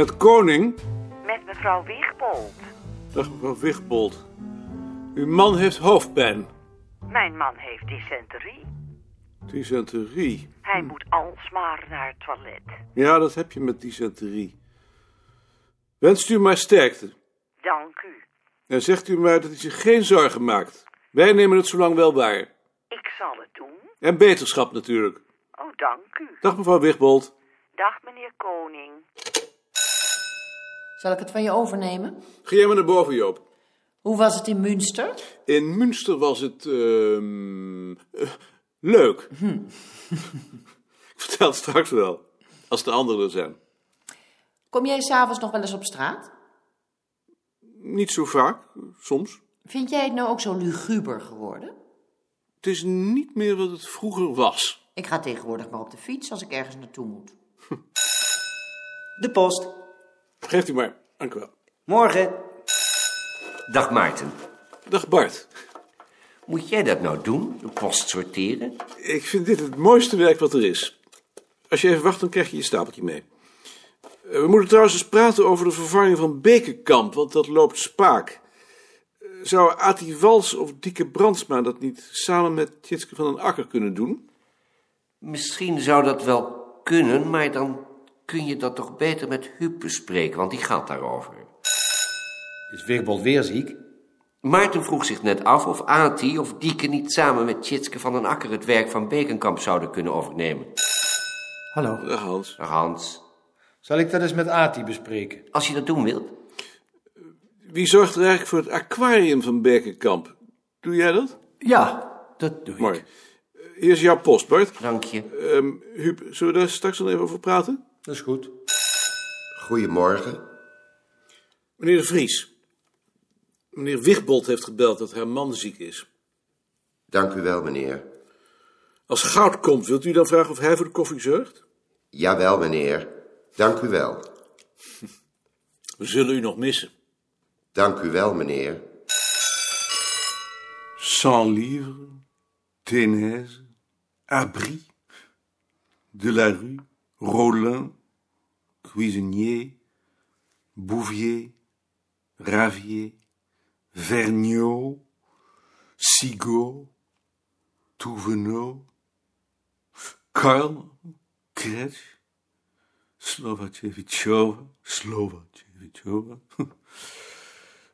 Met Koning? Met mevrouw Wigbold. Dag mevrouw Wigbold. Uw man heeft hoofdpijn. Mijn man heeft dysenterie. Dysenterie. Hij moet alsmaar naar het toilet. Ja, dat heb je met dysenterie. Wenst u maar sterkte. Dank u. En zegt u maar dat hij zich geen zorgen maakt. Wij nemen het zo lang wel waar. Ik zal het doen. En beterschap natuurlijk. Oh, dank u. Dag mevrouw Wigbold. Dag, meneer Koning. Zal ik het van je overnemen? Ga jij maar naar boven, Joop. Hoe was het in Münster? In Münster was het... ehm, eh, leuk. Ik vertel het straks wel. Als de anderen er zijn. Kom jij s'avonds nog wel eens op straat? Niet zo vaak, soms. Vind jij het nou ook zo luguber geworden? Het is niet meer wat het vroeger was. Ik ga tegenwoordig maar op de fiets als ik ergens naartoe moet. De post. Geeft u maar. Dank u wel. Morgen. Dag Maarten. Dag Bart. Moet jij dat nou doen? De post sorteren? Ik vind dit het mooiste werk wat er is. Als je even wacht, dan krijg je je stapeltje mee. Eh, We moeten trouwens eens praten over de vervanging van Bekenkamp, want dat loopt spaak. Eh, Zou Ati Wals of Dieke Brandsma dat niet samen met Tjitske van den Akker kunnen doen? Misschien zou dat wel kunnen, maar dan kun je dat toch beter met Huub bespreken, want die gaat daarover. Is Wigbold weer ziek? Maarten vroeg zich net af of Ati of Dieke niet samen met Tjitske van den Akker het werk van Bekenkamp zouden kunnen overnemen. Hallo. Dag Hans. Dag Hans, Zal ik dat eens met Ati bespreken? als je dat doen wilt. Wie zorgt er eigenlijk voor het aquarium van Bekenkamp? Doe jij dat? Ja, dat doe ik. Mooi. Eh, Hier is jouw post, Bart. Dank je. Ehm Huub, zullen we daar straks nog even over praten? Dat is goed. Goedemorgen. Meneer de Vries. Meneer Wigbold heeft gebeld dat haar man ziek is. Dank u wel, meneer. Als goud komt, wilt u dan vragen of hij voor de koffie zorgt? Jawel, meneer. Dank u wel. We zullen u nog missen. Dank u wel, meneer. Sans livre, Ténèse, Abri, De la Rue, Rollin, Cuisinier, Bouvier, Ravier, Vergniaud, Sigaud, Touvenot, Karl, Kretsch, Slovacevichova, Slovacevichova,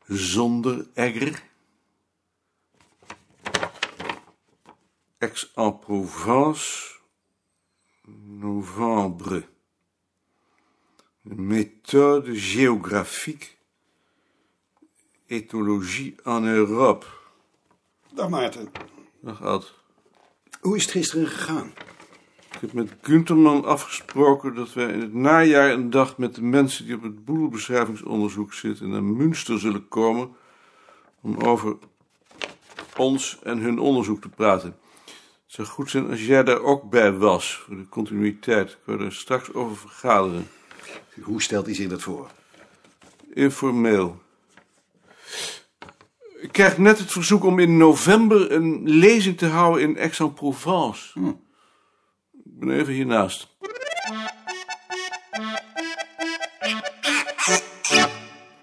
Zonder Egger, Aix-en-Provence, novembre. Méthode géographique, ethnologie en Europe. Dag Maarten. Dag Ad. Hoe is het gisteren gegaan? Ik heb met Gunterman afgesproken dat wij in het najaar een dag met de mensen die op het boedelbeschrijvingsonderzoek zitten naar Münster zullen komen om over ons en hun onderzoek te praten. Het zou goed zijn als jij daar ook bij was, voor de continuïteit. Ik wil er straks over vergaderen. Hoe stelt hij zich dat voor? Informeel. Ik krijg net het verzoek om in november een lezing te houden in Aix-en-Provence. Ik ben even hiernaast.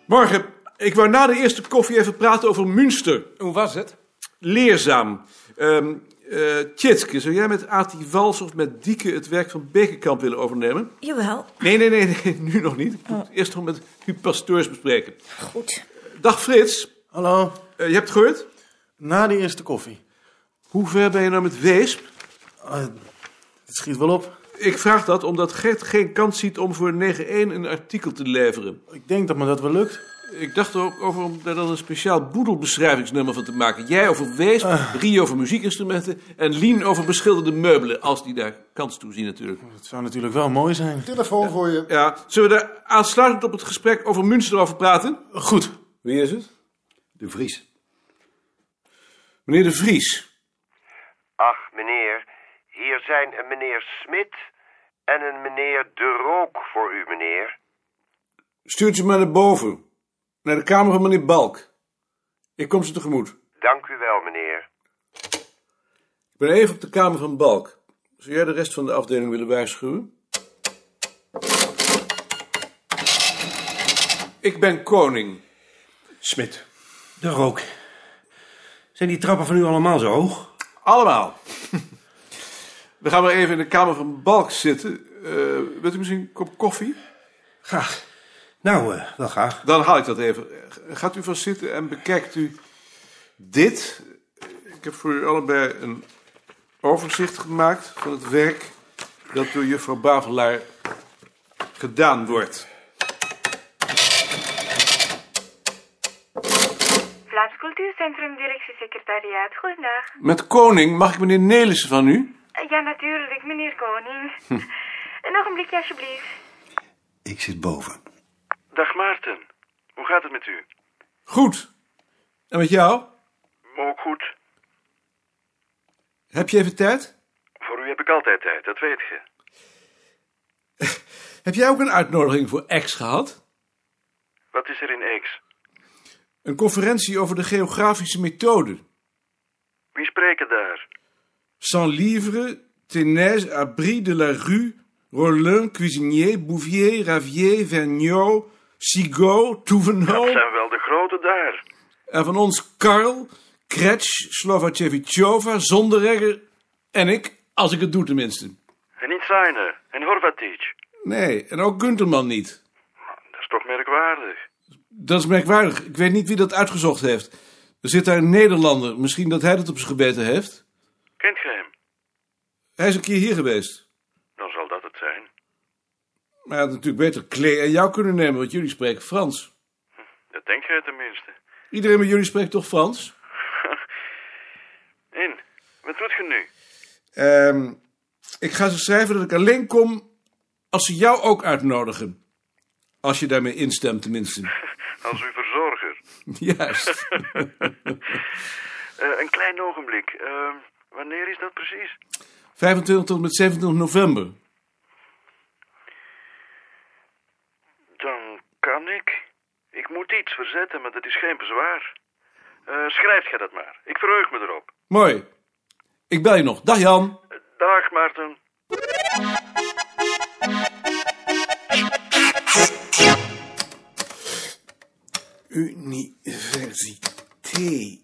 Morgen, ik wou na de eerste koffie even praten over Münster. Hoe was het? Leerzaam. Ehm eh, Tjitske, zou jij met Ati Wals of met Dieke het werk van Bekenkamp willen overnemen? Jawel, Nee, nee, nee, nee, nu nog niet. Ik moet het eerst nog met uw pasteurs bespreken. goed. Dag Frits, Hallo. Eh, je hebt het gehoord? Na de eerste koffie. Hoe ver ben je nou met Weesp? Ah, het schiet wel op. Ik vraag dat omdat Gert geen kans ziet om voor 9-1 een artikel te leveren. Ik denk dat me dat wel lukt. Ik dacht er ook over om daar dan een speciaal boedelbeschrijvingsnummer van te maken. Jij over Weesp, Rie over muziekinstrumenten en Lien over beschilderde meubelen. Als die daar kans toe zien natuurlijk. Het zou natuurlijk wel mooi zijn. Telefoon voor je. Ja, zullen we daar aansluitend op het gesprek over Münster over praten? Goed. Wie is het? De Vries. Meneer de Vries. Ach, meneer, hier zijn een meneer Smit en een meneer De Rook voor u, meneer. Stuurt ze maar naar boven. Naar de kamer van meneer Balk. Ik kom ze tegemoet. Dank u wel, meneer. Ik ben even op de kamer van Balk. Zou jij de rest van de afdeling willen waarschuwen? Ik ben koning. Smit. De rook. Zijn die trappen van u allemaal zo hoog? Allemaal. We gaan maar even in de kamer van Balk zitten. Eh wilt u misschien een kop koffie? Graag. Nou, eh, wel graag. Dan haal ik dat even. Gaat u vast zitten en bekijkt u dit. Ik heb voor u allebei een overzicht gemaakt van het werk dat door juffrouw Bavelaar gedaan wordt. Vlaams Cultuurcentrum, directiesecretariaat. Goedendag. Met koning mag ik meneer Nelissen van u? Eh, Ja, natuurlijk, meneer Koning. Een ogenblikje, alsjeblieft. Ik zit boven. Dag Maarten. Hoe gaat het met u? Goed. En met jou? Ook goed. Heb je even tijd? Voor u heb ik altijd tijd, dat weet je. Heb jij ook een uitnodiging voor X gehad? Wat is er in X? Een conferentie over de geografische methode. Wie spreken daar? Sans livre, Ténèse, Abri de la Rue, Rollin, Cuisinier, Bouvier, Ravier, Vergniaud, Dat Touvenot. zijn wel de grote daar. En van ons Karl, Kretsch, Slovacevichova, Zonderegger en ik, als ik het doe tenminste. En niet Seine en Horvatic. Nee, en ook Gunterman niet. Dat is toch merkwaardig. Dat is merkwaardig. Ik weet niet wie dat uitgezocht heeft. Er zit daar een Nederlander. Misschien dat hij dat op zijn gebeten heeft. Kent ge hem? Hij is een keer hier geweest. Dan zal dat. Maar hij had natuurlijk beter Klee en jou kunnen nemen, want jullie spreken Frans. Dat denk jij tenminste. Iedereen bij jullie spreekt toch Frans? In, wat doet je nu? Ehm, ik ga ze schrijven dat ik alleen kom als ze jou ook uitnodigen. Als je daarmee instemt, tenminste. Als uw verzorger. Juist. Eh, een klein ogenblik. Eh, wanneer is dat precies? 25 tot en met 27 november. Dan kan ik. Ik moet iets verzetten, maar dat is geen bezwaar. Eh schrijf jij dat maar. Ik verheug me erop. Mooi. Ik bel je nog. Dag Jan. Dag, Maarten. Université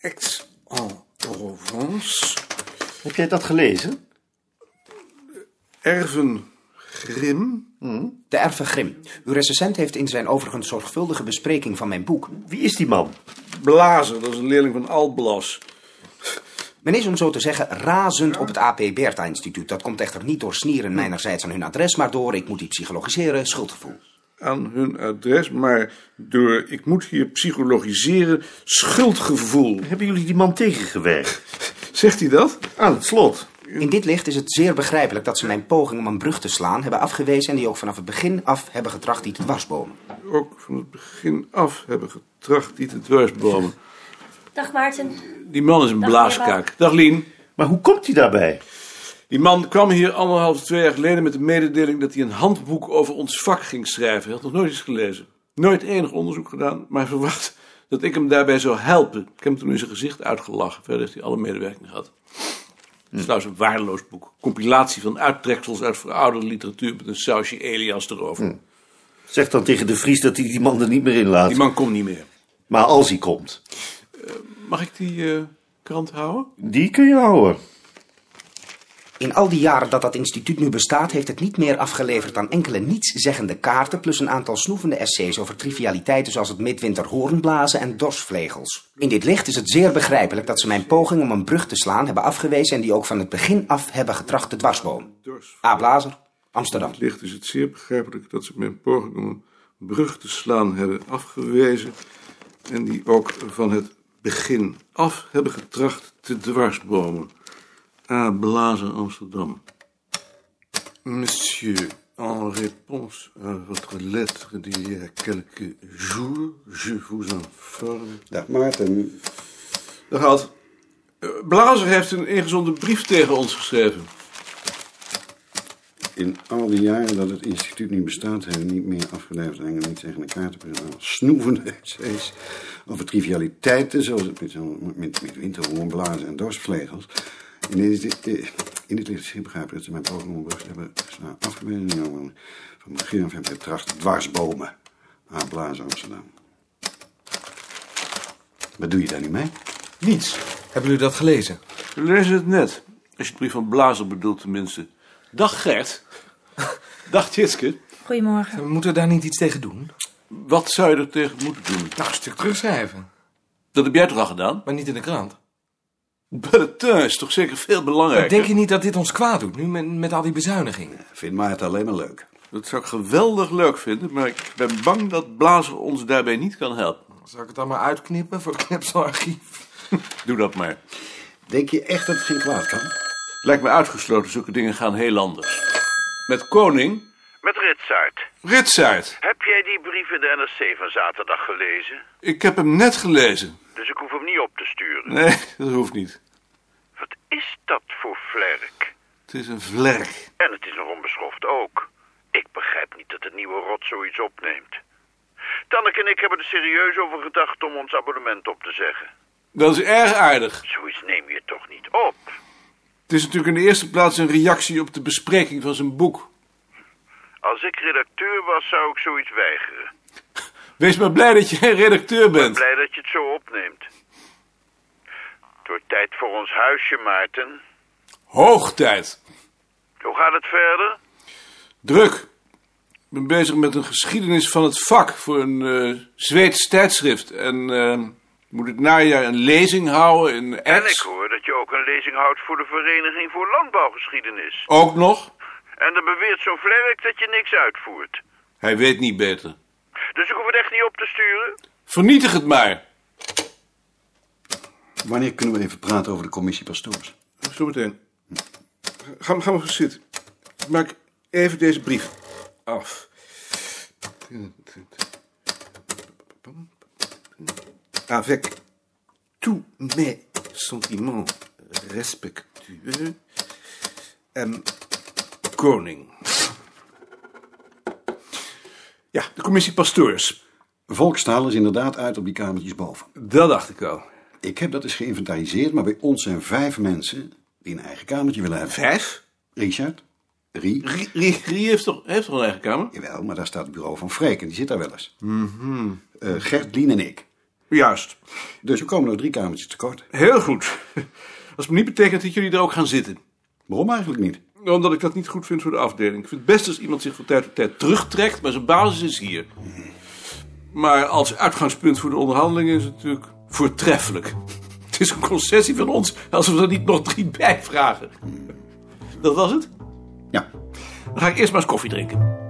Aix-en-Provence. Heb jij dat gelezen? Erven Grim. De Erve Grim. Uw recensent heeft in zijn overigens zorgvuldige bespreking van mijn boek... Wie is die man? Blazer, dat is een leerling van Alblas. Men is, om zo te zeggen, razend op het AP Bertha Instituut. Dat komt echter niet door snieren mijnerzijds aan hun adres, maar door, ik moet die psychologiseren, schuldgevoel. Aan hun adres, maar door, ik moet hier psychologiseren, schuldgevoel. Hebben jullie die man tegengewerkt? Zegt hij dat? Aan het slot. In dit licht is het zeer begrijpelijk dat ze mijn poging om een brug te slaan hebben afgewezen en die ook vanaf het begin af hebben getracht die te dwarsbomen. Ook van het begin af hebben getracht die te dwarsbomen. Dag Maarten. Die man is een Dag, blaaskaak. Dag Lien. Maar hoe komt hij daarbij? Die man kwam hier anderhalf, twee jaar geleden met de mededeling dat hij een handboek over ons vak ging schrijven. Hij had nog nooit eens gelezen. Nooit enig onderzoek gedaan, maar hij verwacht dat ik hem daarbij zou helpen. Ik heb hem toen in zijn gezicht uitgelachen. Verder heeft hij alle medewerking gehad. Het is trouwens een waardeloos boek. Compilatie van uittreksels uit verouderde literatuur met een sausje Elias erover. Zeg dan tegen de Vries dat hij die man er niet meer in laat. Die man komt niet meer. Maar als hij komt, Mag ik die eh, krant houden? die kun je houden. In al die jaren dat dat instituut nu bestaat, heeft het niet meer afgeleverd dan enkele nietszeggende kaarten, plus een aantal snoevende essays over trivialiteiten zoals het midwinter hoornblazen en dorsvlegels. In dit licht is het zeer begrijpelijk dat ze mijn poging om een brug te slaan hebben afgewezen en die ook van het begin af hebben getracht te dwarsbomen. A. Blazer, Amsterdam. Het licht is het zeer begrijpelijk dat ze mijn poging om een brug te slaan hebben afgewezen. En die ook van het begin af hebben getracht te dwarsbomen. A. Blazer, Amsterdam. Monsieur, en réponse à votre lettre d'il y a quelques jours, je vous informe. Dag Maarten. Dag Ad. Eh, Blazer heeft een ingezonden brief tegen ons geschreven. In al die jaren dat het instituut niet bestaat, hebben we niet meer afgeleverd en niet tegen de kaartenprogramma. Snoevende essays over trivialiteiten, zoals het met, met, met winterhoornblazen en dorsvlegels. In dit, in dit licht is zeer begrijpelijk dat ze mijn te hebben geslaan afgewezen. en Van begin af hebben getracht dwarsbomen. A. Blazen Amsterdam. Wat doe je daar nu mee? Niets. Hebben jullie dat gelezen? We lezen het net. Als je het brief van Blazer bedoelt tenminste. Dag Gert. Dag Tjitske. Goedemorgen. We moeten daar niet iets tegen doen? Wat zou je er tegen moeten doen? Nou, een stuk terugschrijven. Dat heb jij toch al gedaan? Maar niet in de krant. Bulletin is toch zeker veel belangrijker? Denk je niet dat dit ons kwaad doet, nu met, met al die bezuinigingen? Vind maar het alleen maar leuk. Dat zou ik geweldig leuk vinden, maar ik ben bang dat Blazer ons daarbij niet kan helpen. Zal ik het dan maar uitknippen voor het knipselarchief? Doe dat maar. Denk je echt dat het geen kwaad kan? Lijkt me uitgesloten, zulke dingen gaan heel anders. Met Koning? Met Ritsaert. Ritsaert. Heb jij die brief in de NRC van zaterdag gelezen? Ik heb hem net gelezen. Dus ik hoef hem niet op te sturen. Nee, dat hoeft niet. Is dat voor vlerk? Het is een vlerk. En het is nog onbeschoft ook. Ik begrijp niet dat de nieuwe rot zoiets opneemt. Tanneke en ik hebben er serieus over gedacht om ons abonnement op te zeggen. Dat is erg aardig. Zoiets neem je toch niet op? Het is natuurlijk in de eerste plaats een reactie op de bespreking van zijn boek. Als ik redacteur was, zou ik zoiets weigeren. Wees maar blij dat je redacteur Ik ben bent. blij dat je het zo opneemt. Tijd voor ons huisje, Maarten. Hoog tijd. Hoe gaat het verder? Druk. Ik ben bezig met een geschiedenis van het vak voor een eh Zweeds tijdschrift. En eh, moet het najaar een lezing houden in En ik hoor dat je ook een lezing houdt voor de Vereniging voor Landbouwgeschiedenis. Ook nog. En dan beweert zo'n vlerk dat je niks uitvoert. Hij weet niet beter. Dus ik hoef het echt niet op te sturen? Vernietig het maar. Wanneer kunnen we even praten over de commissie pastoors? Zometeen. Ga, ga maar eens zitten. Ik maak even deze brief af. Avec tous mes sentiments respectueux, M. Koning. Ja, de commissie pastoors. Volkstaal is inderdaad uit op die kamertjes boven. Dat dacht ik al. Ik heb dat eens geïnventariseerd, maar bij ons zijn vijf mensen die een eigen kamertje willen hebben. Vijf? Richard, Rie. Rie, Rie, Rie heeft, toch, heeft toch een eigen kamer? Jawel, maar daar staat het bureau van Freek en die zit daar wel eens. Mhm. Eh, Gert, Lien en ik. Juist. Dus we komen nog drie kamertjes tekort. Heel goed. Als het niet betekent dat jullie er ook gaan zitten. Waarom eigenlijk niet? Omdat ik dat niet goed vind voor de afdeling. Ik vind het best als iemand zich van tijd tot tijd terugtrekt, maar zijn basis is hier. Maar als uitgangspunt voor de onderhandelingen is het natuurlijk voortreffelijk. Het is een concessie van ons, als we er niet nog drie bij vragen. Dat was het? Ja. Dan ga ik eerst maar eens koffie drinken.